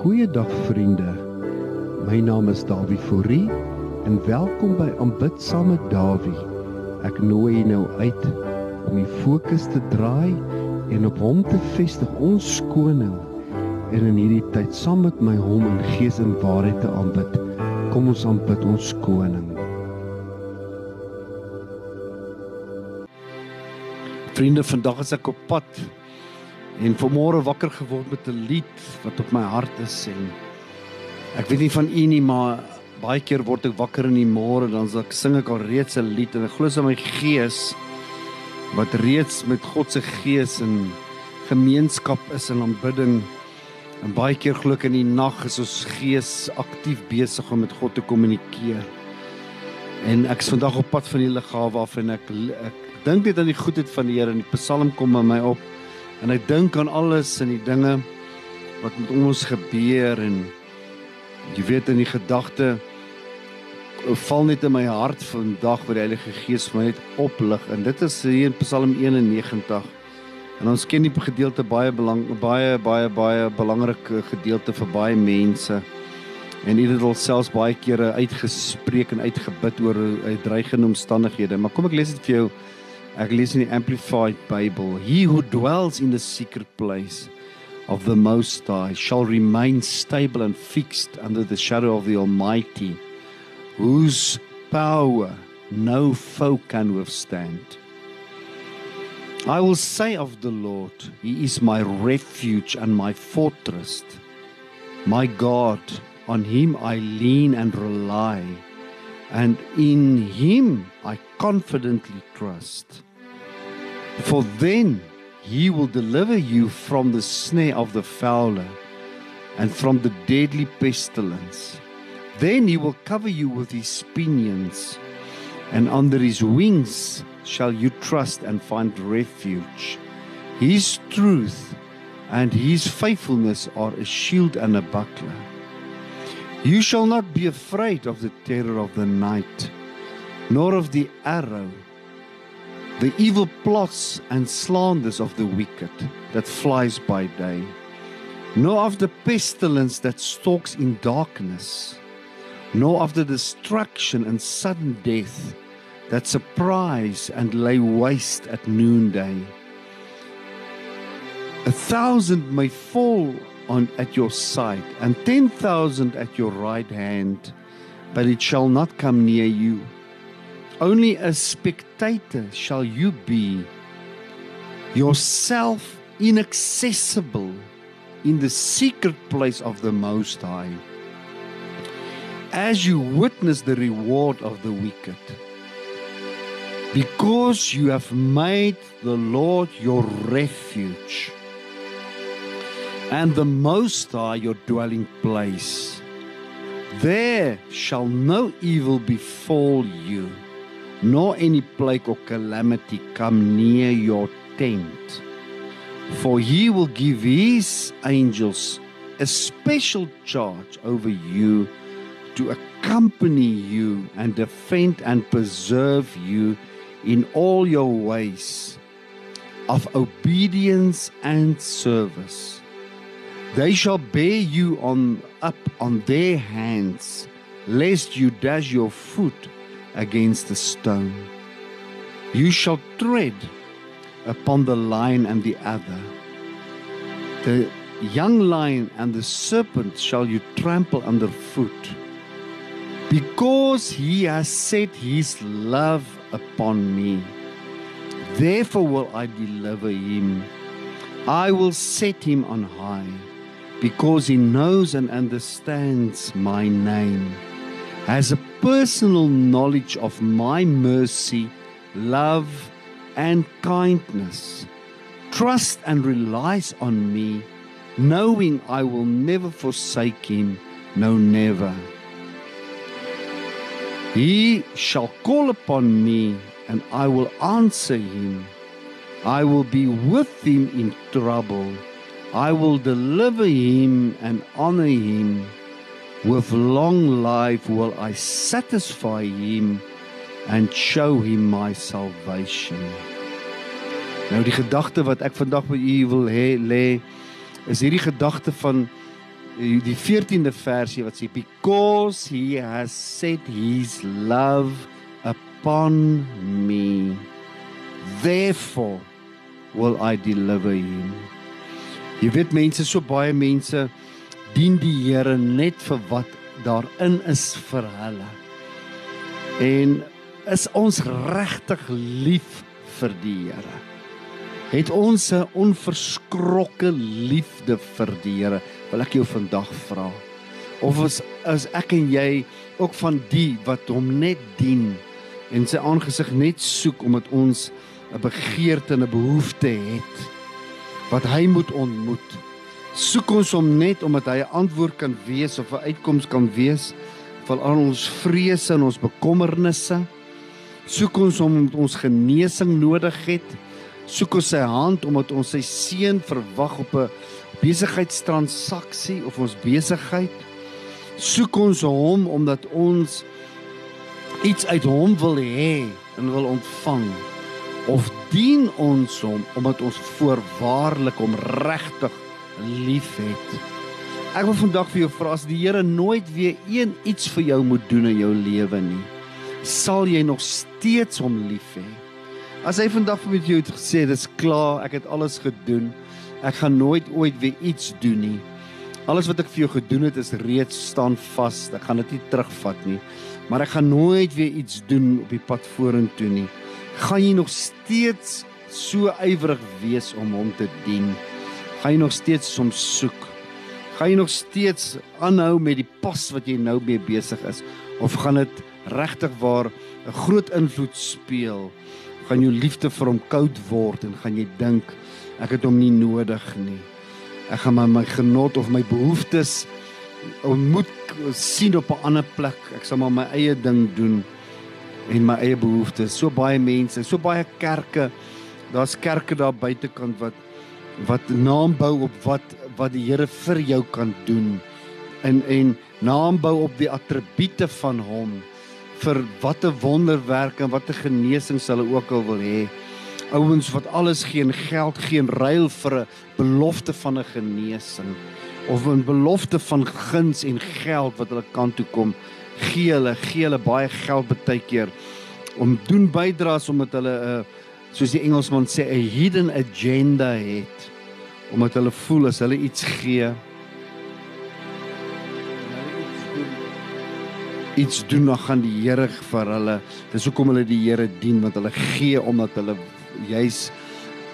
Goeiedag vriende. My naam is Dawie Fourie en welkom by Aanbid saam met Dawie. Ek nooi jou nou uit om die fokus te draai en op Hom te vestig, ons koning. En in hierdie tyd saam met my Hom in gees en waarheid te aanbid. Kom ons aanbid ons koning. Vriende, vandag is ek op pad en vanmôre wakker geword met 'n lied wat op my hart is en ek weet nie van u nie maar baie keer word ek wakker in die môre dan sal ek sing ek al reeds 'n lied en ek glo in my gees wat reeds met God se gees in gemeenskap is in aanbidding. En baie keer glo ek in die nag is ons gees aktief besig om met God te kommunikeer. En ek is vandag op pad van die liggawe af en ek ek dink net aan die goedheid van die Here en die psalm kom by my op en ek dink aan alles en die dinge wat met ons gebeur en jy weet in die gedagte val net in my hart vandag waar die Heilige Gees my net oplig. En dit is hier in Psalm 91 en ons ken die gedeelte baie belang baie baie baie belangrike gedeelte vir baie mense. En dit het al selfs baie kere uitgespreek en uitgebid oor dreigende omstandighede. Maar kom ek lees dit vir jou Ek lees in die Amplified Bible, he who dwells in the secret place of the most high shall remain stable and fixed under the shadow of the almighty whose power no foe can withstand. I will say of the Lord, he is my refuge and my fortress. My God, on him I lean and rely and in him I confidently trust. For then he will deliver you from the snare of the fowler and from the deadly pestilence. Then he will cover you with his pinions, and under his wings shall you trust and find refuge. His truth and his faithfulness are a shield and a buckler. You shall not be afraid of the terror of the night, nor of the arrow, the evil plots and slanders of the wicked that flies by day, nor of the pestilence that stalks in darkness, nor of the destruction and sudden death that surprise and lay waste at noonday. A thousand may fall on at your side and 10,000 at your right hand but it shall not come near you. Only a spectator shall you be yourself inaccessible in the secret place of the most high as you witness the reward of the wicked. Because you have made the lord your refuge and the Most High your dwelling place. There shall no evil befall you, nor any plague or calamity come near your tent. For he will give his angels a special charge over you to accompany you and defend and preserve you in all your ways of obedience and service. They shall bear you on up on their hands, lest you dash your foot against a stone. You shall tread upon the lion and the adder. The young lion and the serpent shall you trample underfoot. Because he has set his love upon me, therefore will I deliver him. I will set him on high because he knows and understands my name, has a personal knowledge of my mercy, love, and kindness, trust and relies on me, knowing I will never forsake him, no, never. He shall call upon me, and I will answer him. I will be with him in trouble. I will deliver him and honor him. With long life will I satisfy him and show him my salvation. Nou die gedagte wat ek vandag by u wil hê lê is hierdie gedagte van die 14de versie wat sê because he has set his love upon me therefore will I deliver him. Jy weet mense so baie mense dien die Here net vir wat daarin is vir hulle. En is ons regtig lief vir die Here? Het ons 'n onverskrokke liefde vir die Here? Wil ek jou vandag vra. Of is is ek en jy ook van die wat hom net dien en sy aangesig net soek omdat ons 'n begeerte en 'n behoefte het wat hy moet ontmoet. Soek ons hom net omdat hy 'n antwoord kan wees of 'n uitkoms kan wees vir al ons vrese en ons bekommernisse. Soek ons hom omdat ons genesing nodig het. Soek ons sy hand omdat ons sy seën verwag op 'n besigheidstransaksie of ons besigheid. Soek ons hom omdat ons iets uit hom wil hê en wil ontvang of dien ons hom omdat ons voorwaarlik hom regtig liefhet. Ek wil vandag vir jou vra as die Here nooit weer een iets vir jou moet doen in jou lewe nie, sal jy nog steeds hom lief hê? As hy vandag vir jou het gesê dis klaar, ek het alles gedoen. Ek gaan nooit ooit weer iets doen nie. Alles wat ek vir jou gedoen het is reeds staan vas. Ek gaan dit nie terugvat nie. Maar ek gaan nooit weer iets doen op die pad vorentoe nie gaan jy nog steeds so ywerig wees om hom te dien? Gaan jy nog steeds hom soek? Gaan jy nog steeds aanhou met die pas wat jy nou mee besig is of gaan dit regtig waar 'n groot invloed speel? Gaan jou liefde vir hom koud word en gaan jy dink ek het hom nie nodig nie. Ek gaan my, my genot of my behoeftes ontmoet sien op 'n ander plek. Ek sal maar my eie ding doen en my eie behoeftes. So baie mense, so baie kerke. Daar's kerke daar buitekant wat wat naam bou op wat wat die Here vir jou kan doen. En en naam bou op die attribute van hom vir watter wonderwerke en watter genesing hulle ook al wil hê. Ouens wat alles geen geld, geen ruil vir 'n belofte van 'n genesing of 'n belofte van guns en geld wat hulle kant toe kom gee hulle gee hulle baie geld baie keer om doen bydraes omdat hulle 'n uh, soos die Engelsman sê 'n hidden agenda het omdat hulle voel as hulle iets gee iets doen dan gaan die Here vir hulle dis hoekom hulle die Here dien want hulle gee omdat hulle juis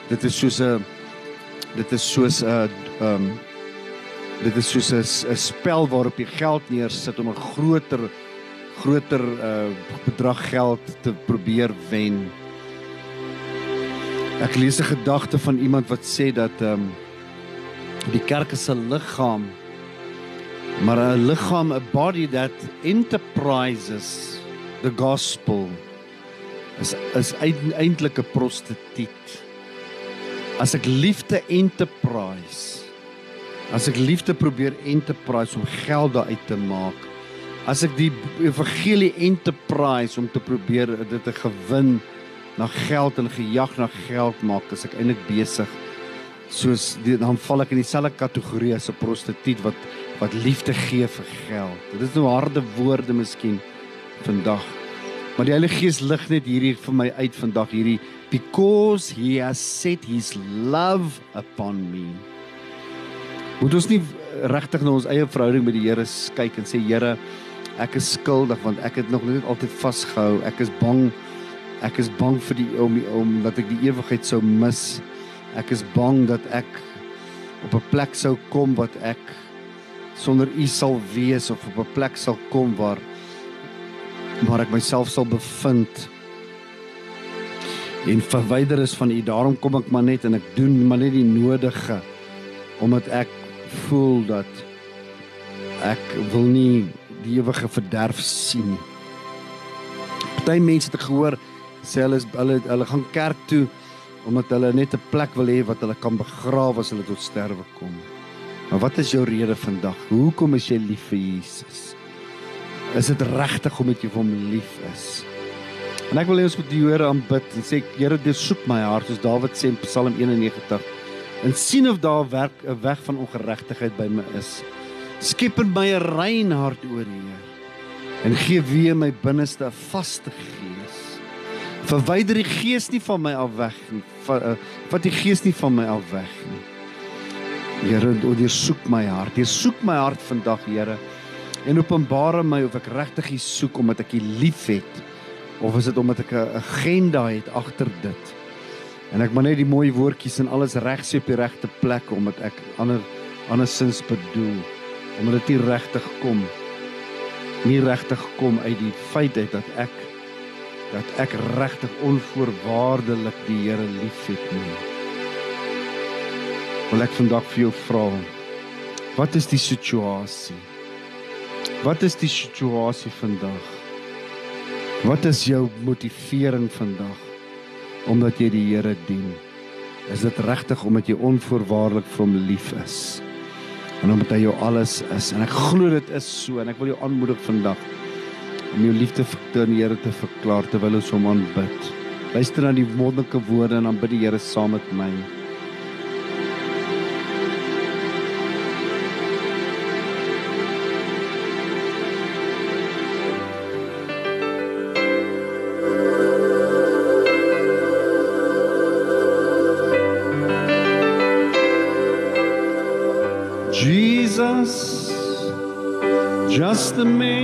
dit is soos 'n dit is soos 'n ehm um, dit is soos 'n spel waarop jy geld neersit om 'n groter groter uh bedrag geld te probeer wen. Ek lees 'n gedagte van iemand wat sê dat ehm um, die kerk is 'n liggaam maar 'n liggaam 'n body that enterprises the gospel is is eintlik 'n prostituut. As ek liefde enterprise As ek liefde probeer enterprise om geld daar uit te maak. As ek die evangelie enterprise om te probeer dit te gewin na geld en gejag na geld maak, as ek eintlik besig soos die, dan val ek in dieselfde kategorie as 'n prostituut wat wat liefde gee vir geld. Dit is nou harde woorde miskien vandag. Maar die Heilige Gees lig net hierdie vir my uit vandag hierdie because he has set his love upon me. Moet ons nie regtig na ons eie verhouding met die Here kyk en sê Here, ek is skuldig want ek het nog net altyd vasgehou. Ek is bang. Ek is bang vir die om om dat ek die ewigheid sou mis. Ek is bang dat ek op 'n plek sou kom wat ek sonder U sal wees of op 'n plek sal kom waar waar ek myself sal bevind en verwyder is van U. Daarom kom ek maar net en ek doen maar net die nodige omdat ek voel dat ek wil nie die ewige verderf sien nie. Party mense het gehoor sê hulle is hulle hulle gaan kerk toe omdat hulle net 'n plek wil hê wat hulle kan begrawe as hulle tot sterwe kom. Maar wat is jou rede vandag? Hoekom is jy lief vir Jesus? Is dit regtig omdat jy vir hom lief is? En ek wil hê ons moet die Here aanbid en sê Here, deursoek my hart soos Dawid sê in Psalm 91 en sien of daar werk 'n weg van ongeregtigheid by my is Skep in my 'n rein hart, o Heer. En gee weer my binneste 'n vaste gees. Verwyder die gees nie van my af weg nie. Eh, vat die gees nie van my af weg nie. Here, ondersoek my hart. Jy soek my hart vandag, Here. En openbaar my of ek regtig U soek omdat ek U liefhet of is dit omdat ek 'n agenda het agter dit. En ek moet net die mooi woordjies en alles reg sê op die regte plek omdat ek ander andersins bedoel omdat dit nie regtig kom nie regtig kom uit die feit dat ek dat ek regtig onvoorwaardelik die Here liefhet nie. Wil ek vandag vir jou vra wat is die situasie? Wat is die situasie vandag? Wat is jou motivering vandag omdat jy die Here dien? Is dit regtig omdat jy onvoorwaardelik vir hom lief is? en omdat hy jou alles is en ek glo dit is so en ek wil jou aanmoedig vandag om jou liefde vir die Here te verklaar terwyl ons hom aanbid. Luister na die wonderlike woorde en dan bid die Here saam met my. The mention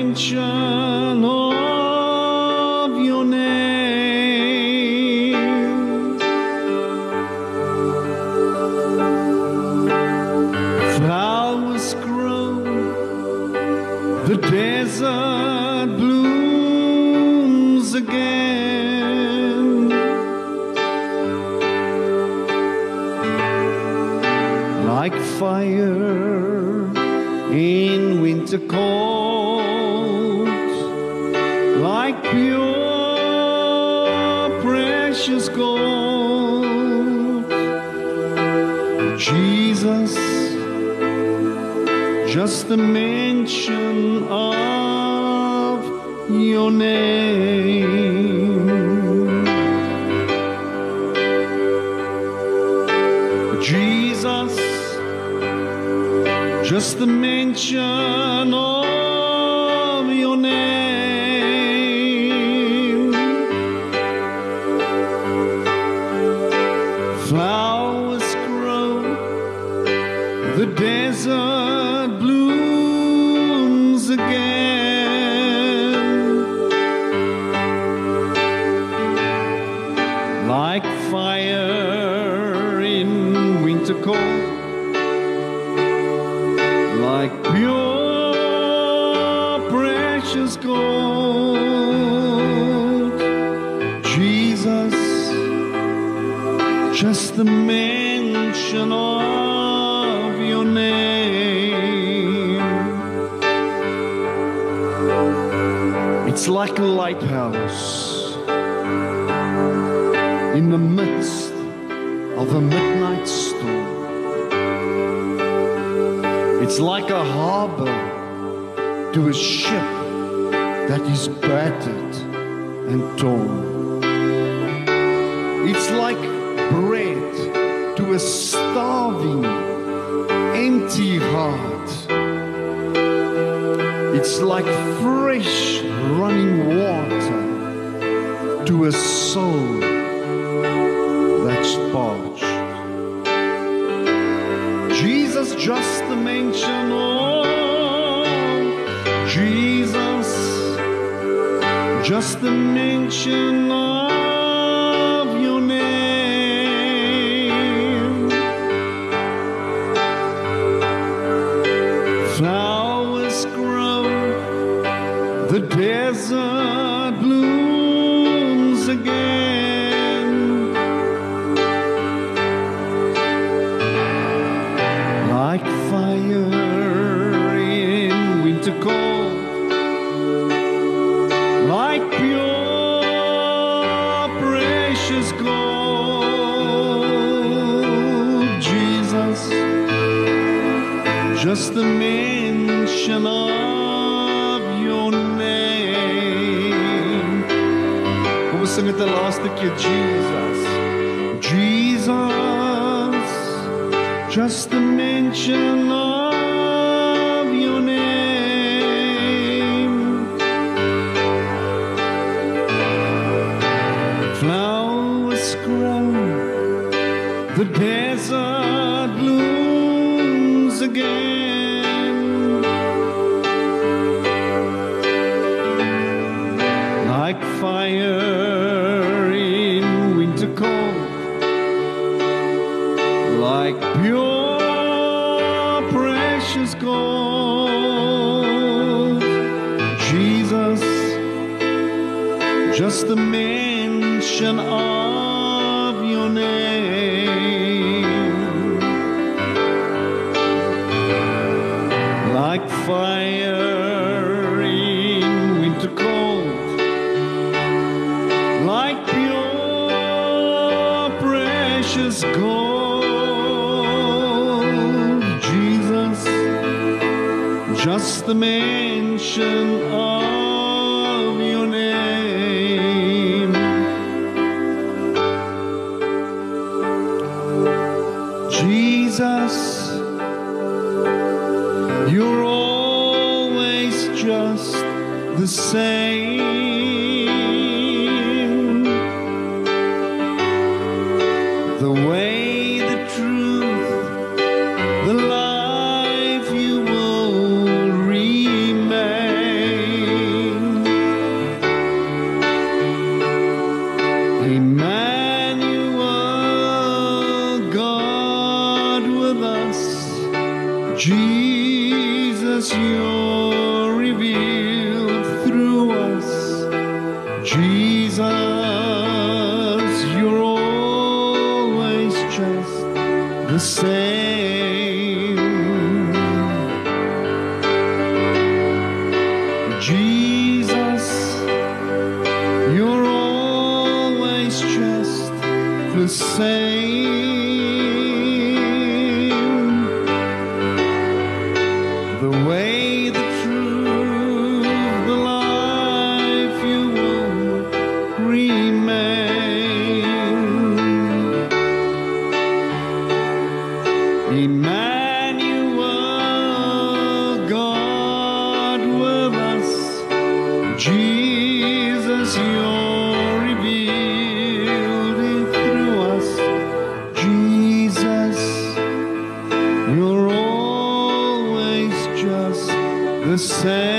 mention of your name. Jesus, just the mention of like a lighthouse in the midst of a midnight storm. It's like a harbor to a ship that is battered and torn. Like fresh running water to a soul that's parched. Jesus just the mention of Jesus, just the mention of the last keer Jesus. Jesus just the mention fire in winter cold. Like pure precious gold. Jesus just the mention of say Jesus, you're revealed through us. Jesus, you're always just the same.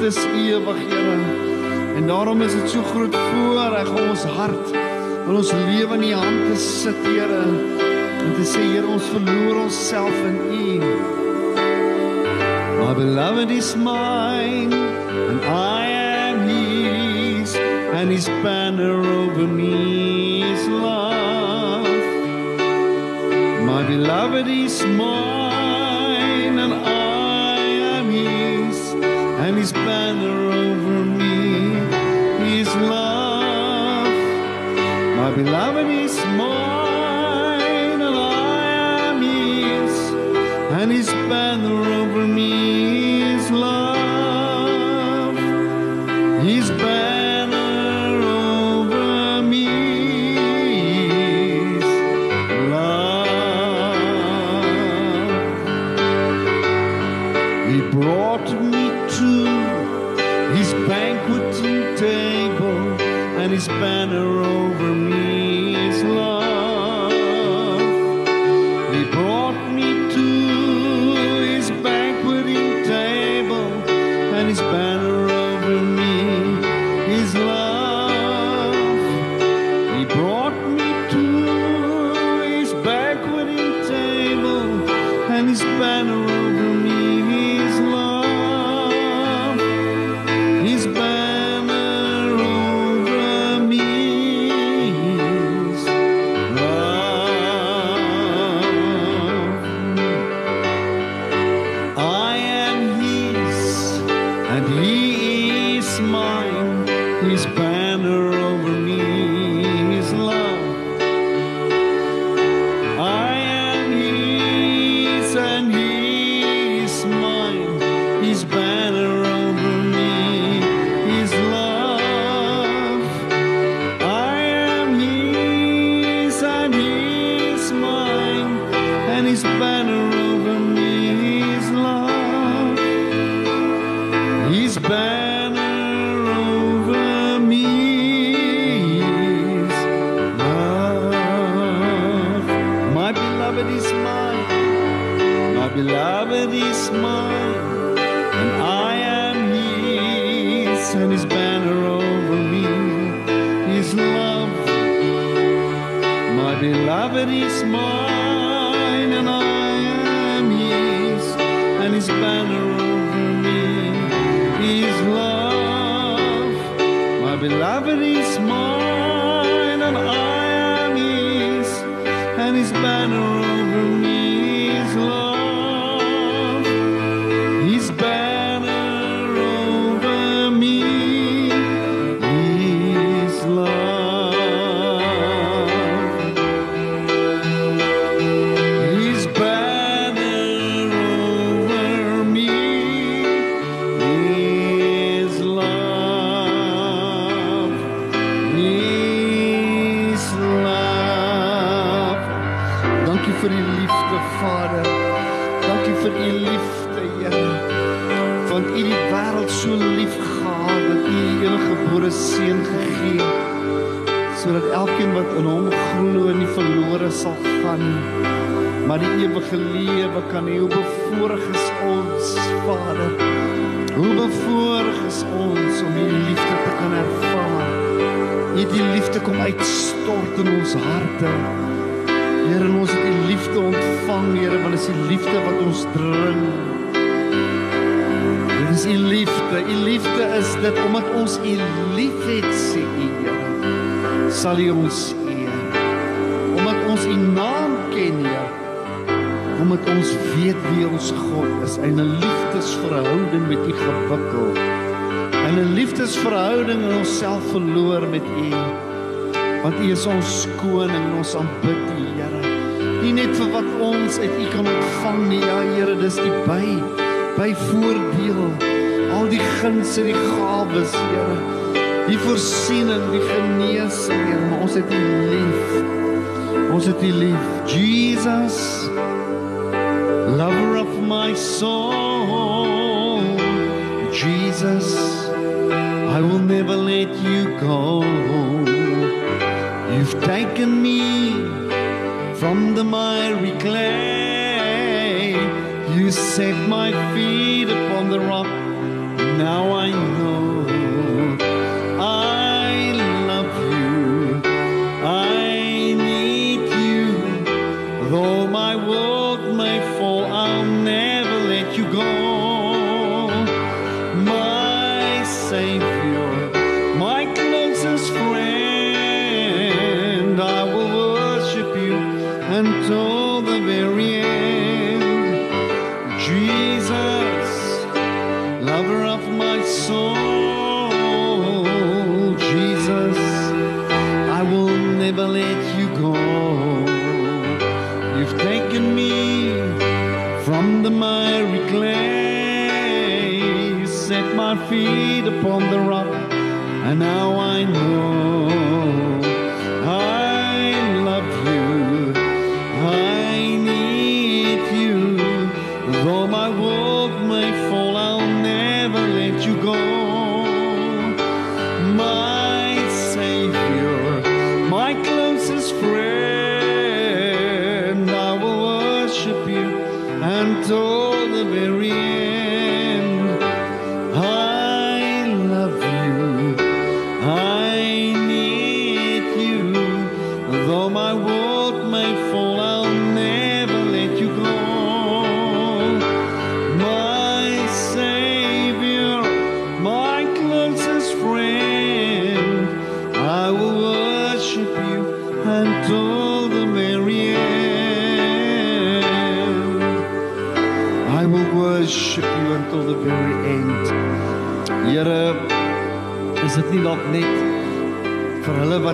Liefde is ewig, Here. En daarom is dit so groot voorreg om ons hart en ons lewe in u hande te sit, Here. En te sê, Here, ons verloor onsself in u. My beloved is mine and I am his and his banner over me is love. My beloved is mine his banner over me is love. My beloved is mine and I am his and his banner over me ons, Vader. Hoe bevoorreg is ons om u liefde te kan ervaar. U die liefde kom uitstort in ons harte. Here, ons het u liefde ontvang, Here, want dit is die liefde wat ons dring. Dit is u liefde. U liefde is dit omdat ons u liefhet, sê u, Here. Sal u ons eer. Omdat ons u naam ken, Here. Omdat ons weet wie ons God is en 'n liefdesverhouding met u gewikkel. En 'n liefdesverhouding in onsself verloor met u. Want u is ons koning en ons aanbid u, Here. Nie net vir wat ons uit u kan ontvang nie, ja Here, dis die by by voordeel. Al die gunste, die gawes, Here. Die voorsiening, die genesing, Here, maar ons het u lief. Ons het U lief, Jesus. My soul. Jesus, I will never let you go. You've taken me from the miry clay. You set my feet upon the rock. Now I of my soul,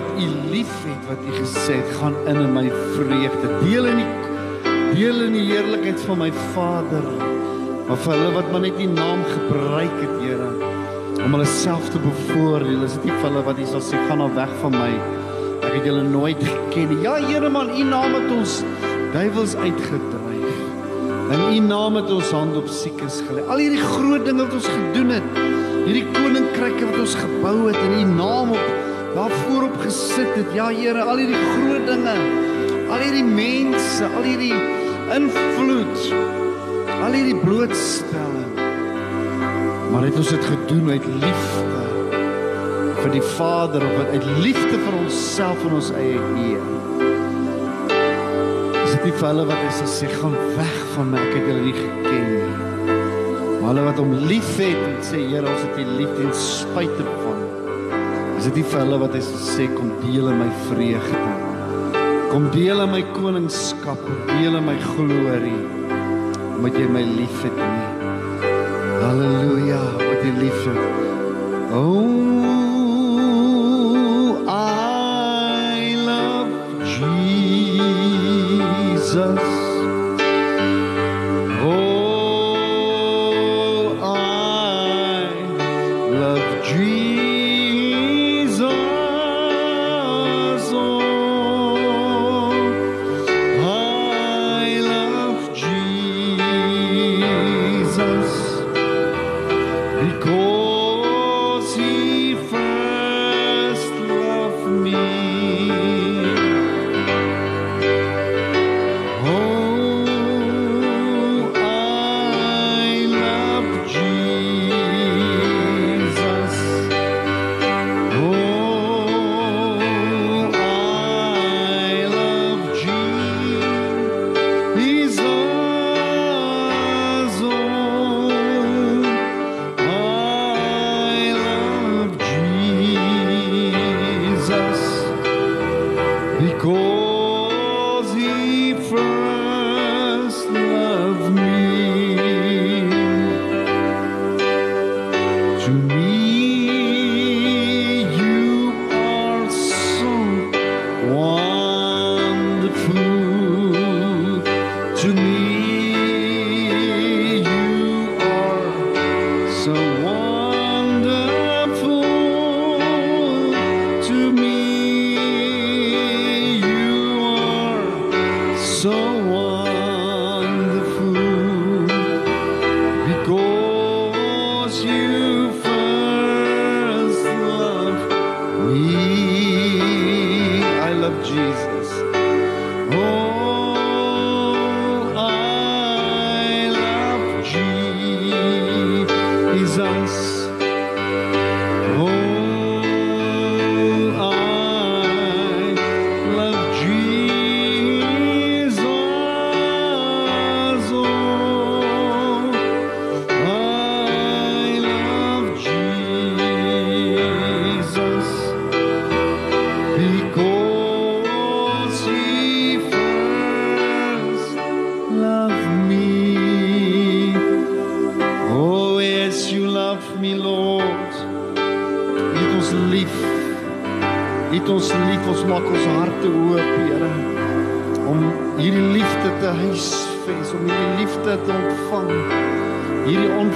wat u liefhet wat u gesê het gaan in in my vreugde. Deel in die deel in die heerlikheid van my Vader. Maar vir hulle wat maar net u naam gebruik het Here om hulle self te bevoordeel is dit nie vir hulle wat u sal sê gaan nou weg van my. Ek het julle nooit geken nie. Ja Here man u naam het ons duiwels uitgedryf. In u naam het ons hand op siekes gelê. Al hierdie groot dinge wat ons gedoen het hierdie koninkryke wat ons gebou het in u naam op daar voorop gesit het. Ja Here, al hierdie groot dinge, al hierdie mense, al hierdie invloed, al hierdie blootstelling. Maar het ons dit gedoen uit liefde vir die Vader of uit liefde vir onsself en ons eie eer. Is dit nie vir hulle wat is sê gaan weg van my, ek het hulle nie geken nie. Maar hulle wat hom liefhet en sê Here, ons het U lief ten spyte van Is dit nie vir hulle wat hy sê kom deel in my vreugde. Kom deel in my koningskap, deel in my glorie. Omdat jy my liefhet nie. Halleluja, wat jy liefhet. Oh,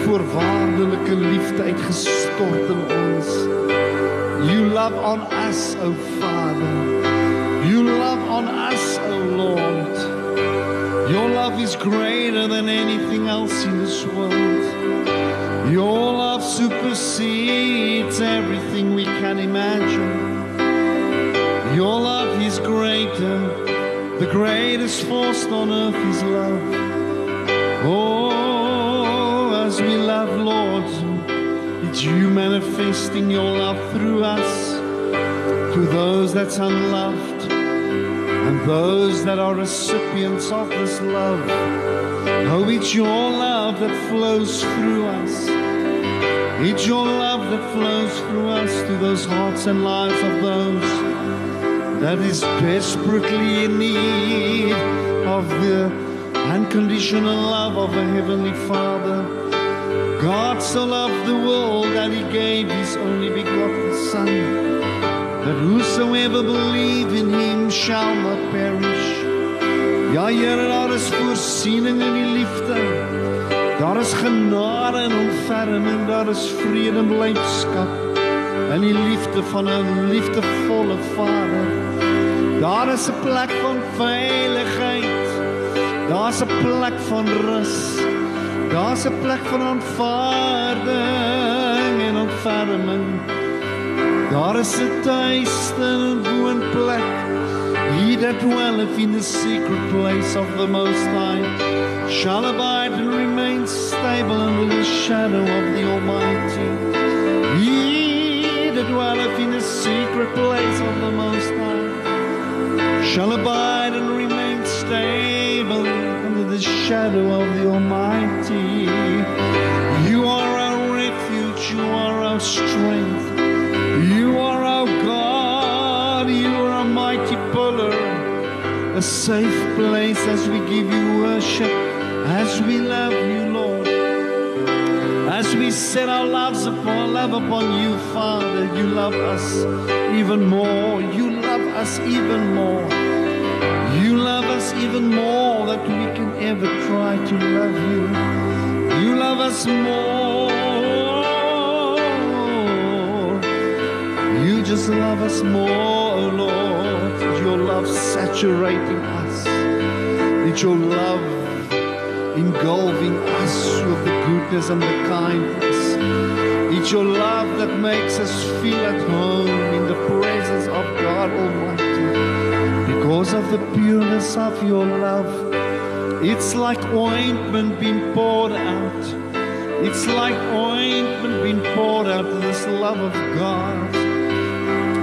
onvoorwaardelike liefde uitgestort in ons. You love on us, O Father. You love on us, O Lord. Your love is greater than anything else in this world. Your love supersedes everything we can imagine. Your love is greater. The greatest force on earth is love. Oh, we love, Lord, it's you manifesting your love through us to those that's unloved and those that are recipients of this love. Oh, it's your love that flows through us. It's your love that flows through us to those hearts and lives of those that is desperately in need of the unconditional love of a heavenly Father. God so loved the world that he gave his only begotten Son, that whosoever believe in him shall not perish. Ja, Here, daar is voorsiening in die liefde. Daar is genade en ontferming, daar is vrede en blydskap in die liefde van 'n liefdevolle Vader. Daar is 'n plek van veiligheid. Daar's 'n plek van rus. Daar's 'n plek van aanvaarding en ontferming. Daar is 'n tuiste en woonplek. He that dwelleth in the secret place of the Most High shall abide and remain stable under the shadow of the Almighty. He that dwelleth in the secret place of the Most High shall abide and remain stable the shadow of the Almighty. You are our refuge, you are our strength, you are our God, you are a mighty pillar, a safe place as we give you worship, as we love you, Lord. As we set our lives upon love upon you, Father, you love us even more. You love us even more. You love us even more that we can ever try to love you. You love us more. You just love us more, oh Lord. Your love saturating us. It's your love engulfing us with the goodness and the kindness. It's your love that makes us feel at home in the presence of God Almighty. Because of the pureness of your love, it's like ointment being poured out. It's like ointment being poured out, this love of God.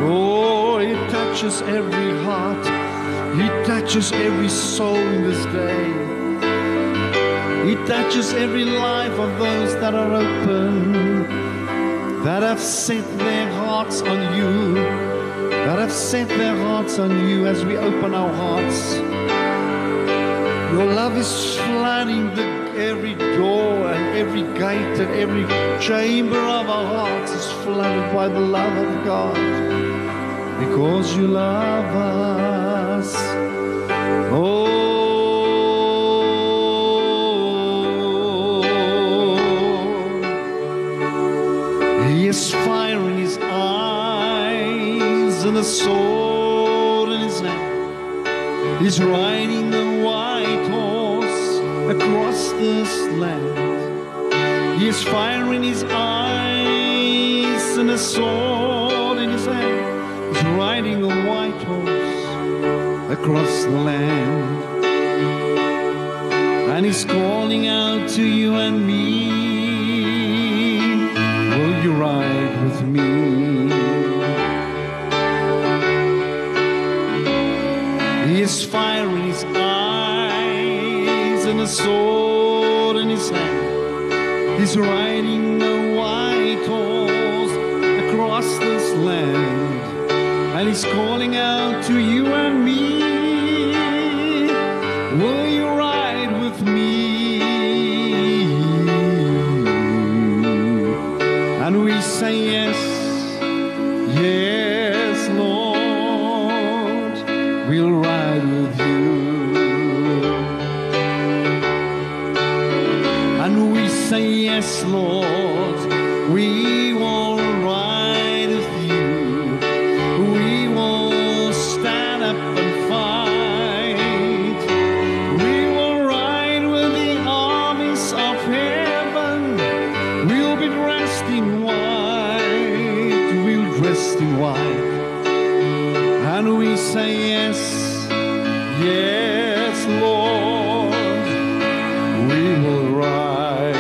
Oh, it touches every heart. It touches every soul in this day. It touches every life of those that are open, that have set their hearts on you, that have set their hearts on you as we open our hearts. Your love is flooding the, every door and every gate and every chamber of our hearts is flooded by the love of God. Because you love us. Oh, and a sword in his hand. He's riding the white horse across this land. He has fire in his eyes and a sword in his hand. He's riding a white horse across the land. And he's calling out to you and me. Will you ride with me? Has fire in his eyes and a sword in his hand. He's riding a white horse across this land. And he's calling out to you and me. White. And we say yes, yes, Lord. We will ride.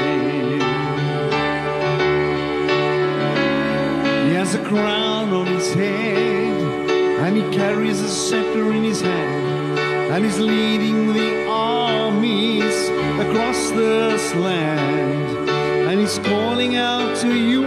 He has a crown on his head, and he carries a scepter in his hand, and he's leading the armies across this land, and he's calling out to you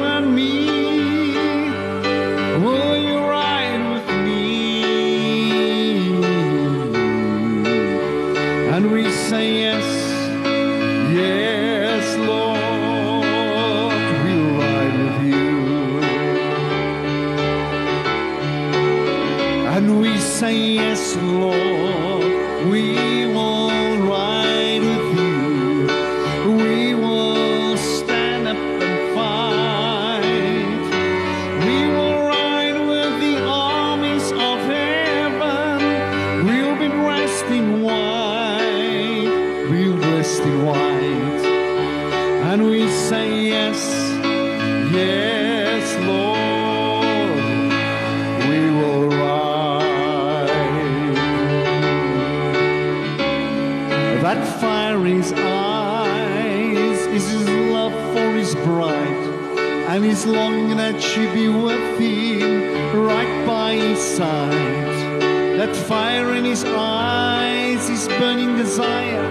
fire in his eyes is burning desire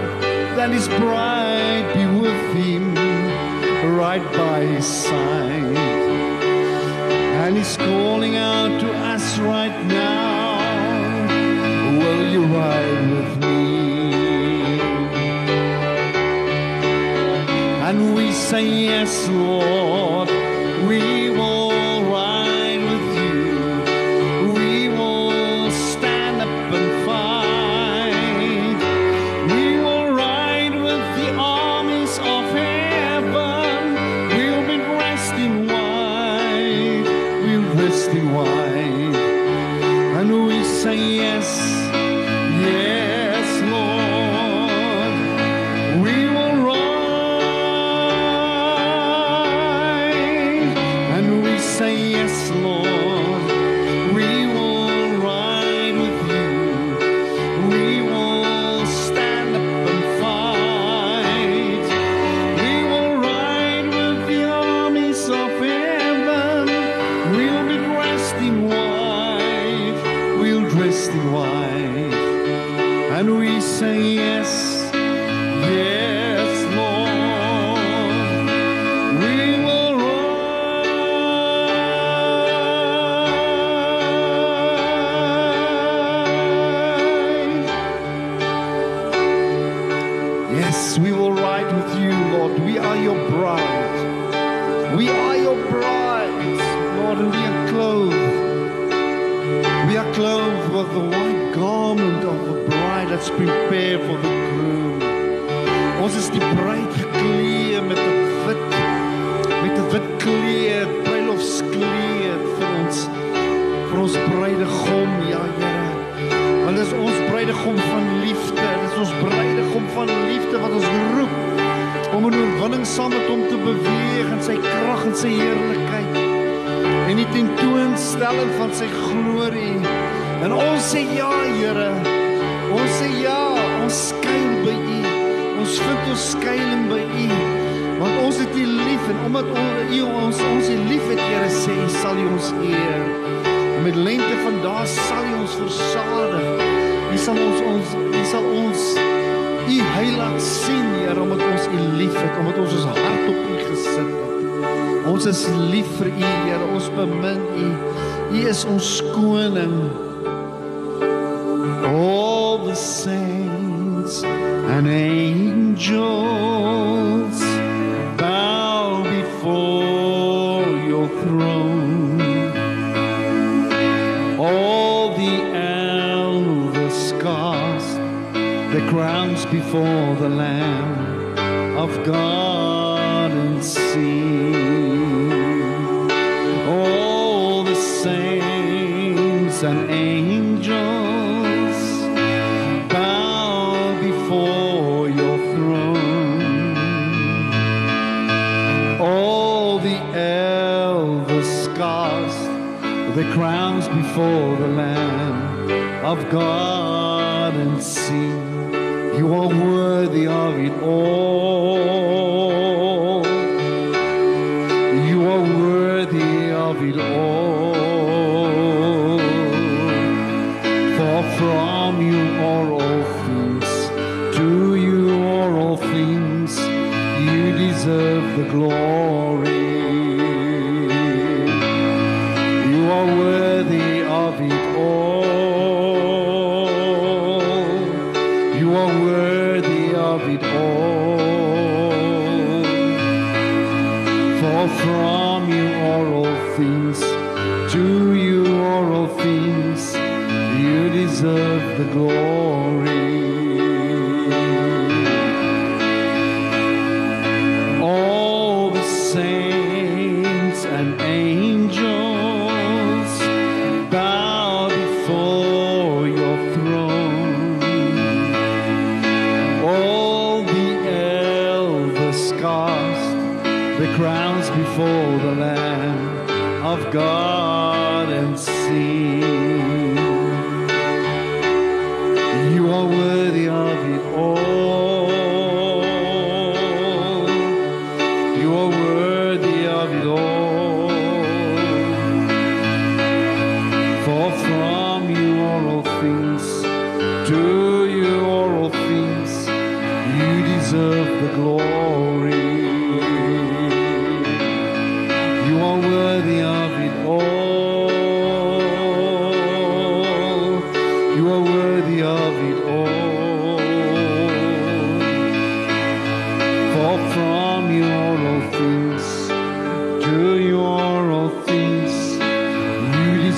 that his bride be with him right by his side. And he's calling out to us right now, Will you ride with me? And we say, Yes, Lord, we bruidegom, ja Here. Want dis ons bruidegom van liefde, dis ons bruidegom van liefde wat ons roep om in oorwinning saam met hom te beweeg in sy krag en sy heerlikheid en die tentoonstelling van sy glorie. En ons sê ja, Here. Ons sê ja, ons skuil by U. Ons vind ons skuilings by U. Want ons het U lief en omdat U ons ons U liefhet, Here, sê U sal U ons eer. En met lente van daar sal U ons versadig. U sal ons ons U sal ons U heil laat sien, Here, omdat ons U liefhet, omdat ons ons hart op U gesit het. Ons is lief vir U, Here. Ons bemin U. U is ons koning. All the saints and angels before the Lamb of God and see All the saints and angels bow before your throne. All the elders cast the crowns before the Lamb of God one worthy of it all. You are worthy of it all.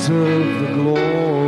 deserve the glory.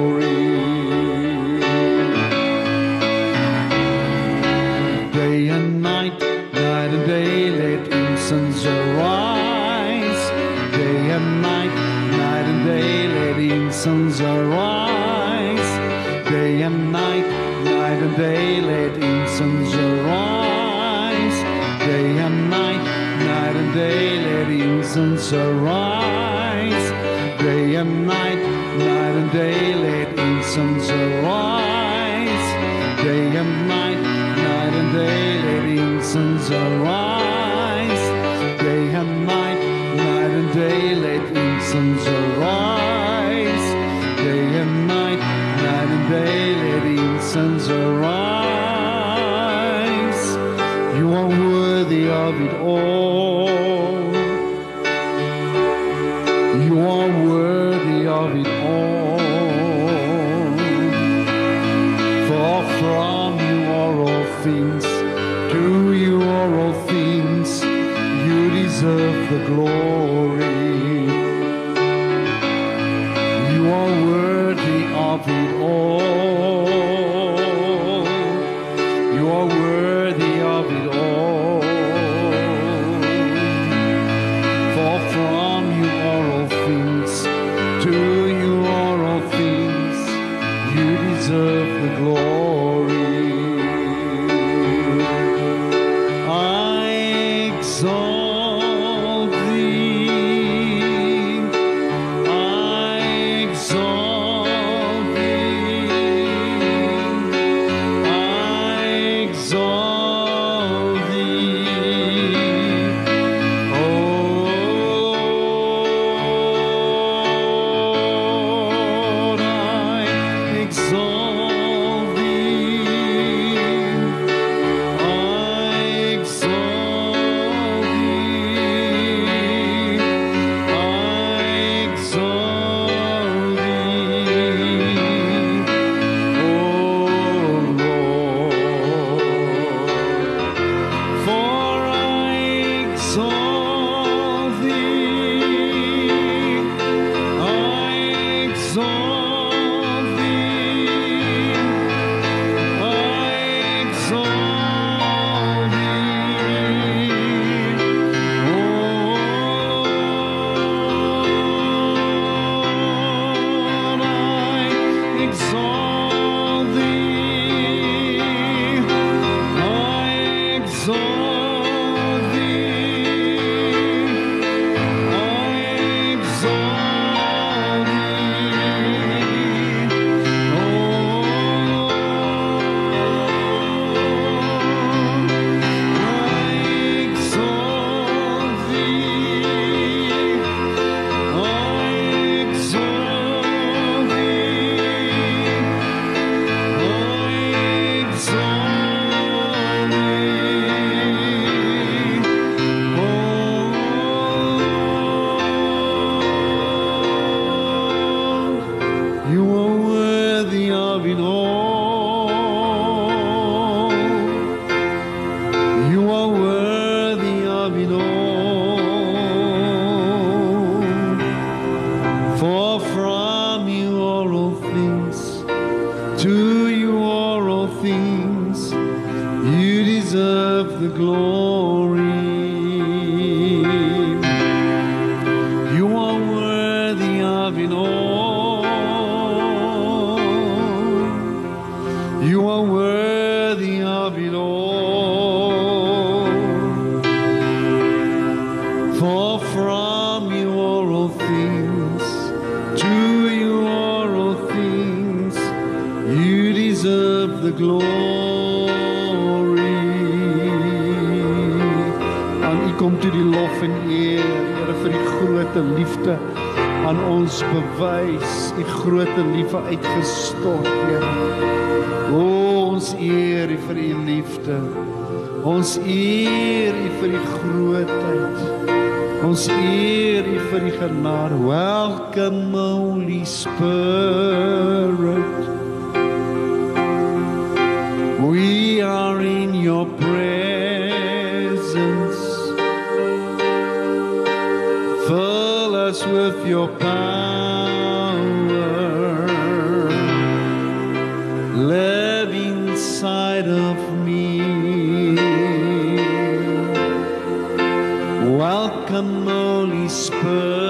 whisper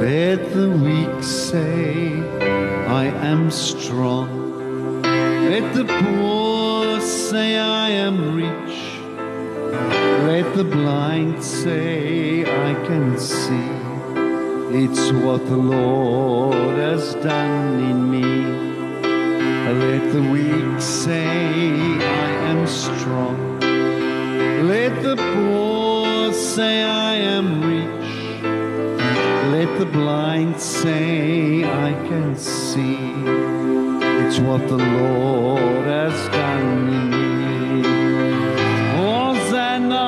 Let the weak say, I am strong. Let the poor say, I am rich. Let the blind say, I can see. It's what the Lord has done in me. Let the weak say, I am strong. Let the poor say, I am rich. Let the blind say, I can see. It's what the Lord has done in me. Hosanna,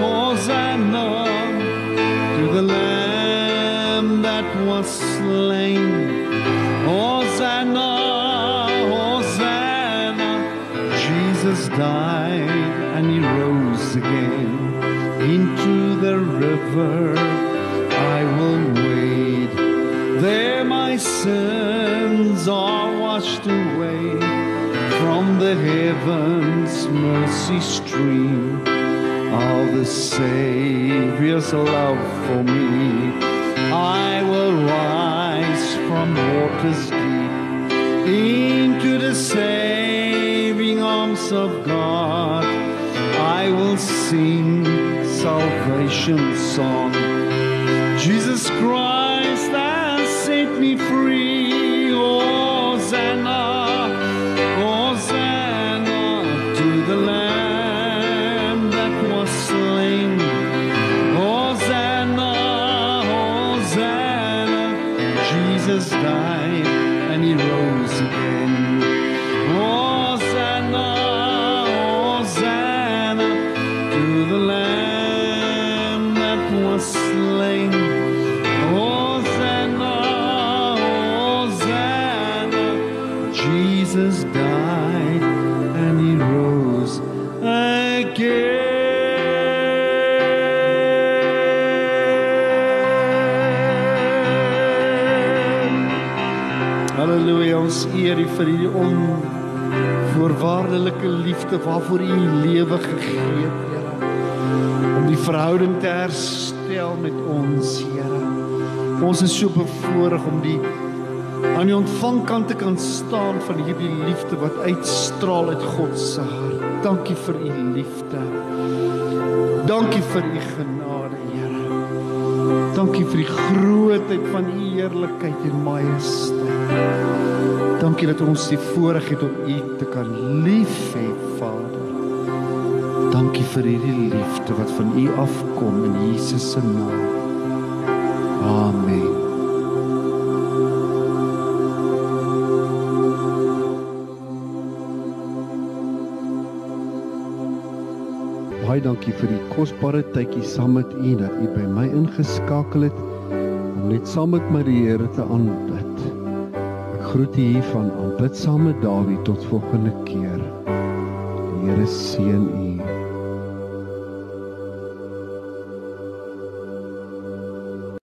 Hosanna to the Lamb that was slain. Hosanna, Hosanna. Jesus died and he rose again into the river. Are washed away from the heavens mercy stream of the Savior's love for me. I will rise from waters deep into the saving arms of God. I will sing salvation song. Jesus died vir hierdie onvoorwaardelike liefde waarvoor U U lewe gegee het, Here. Om die verhouding te herstel met ons, Here. Ons is so bevoorreg om die aan die ontvangkant te kan staan van hierdie liefde wat uitstraal uit God se hart. Dankie vir u liefde. Dankie vir u genade, Here. Dankie vir die grootheid van u heerlikheid en majesteit. Dankie dat ons die voorreg het om u te kan lief hê, Vader. Dankie vir hierdie liefde wat van u afkom in Jesus se naam. Amen. Baie dankie vir die kosbare tydjie saam met U dat U by my ingeskakel het om net saam met my die Here te aanbid. Ek groet U hier van aanbid saam met Dawie tot volgende keer. Die Here seën U.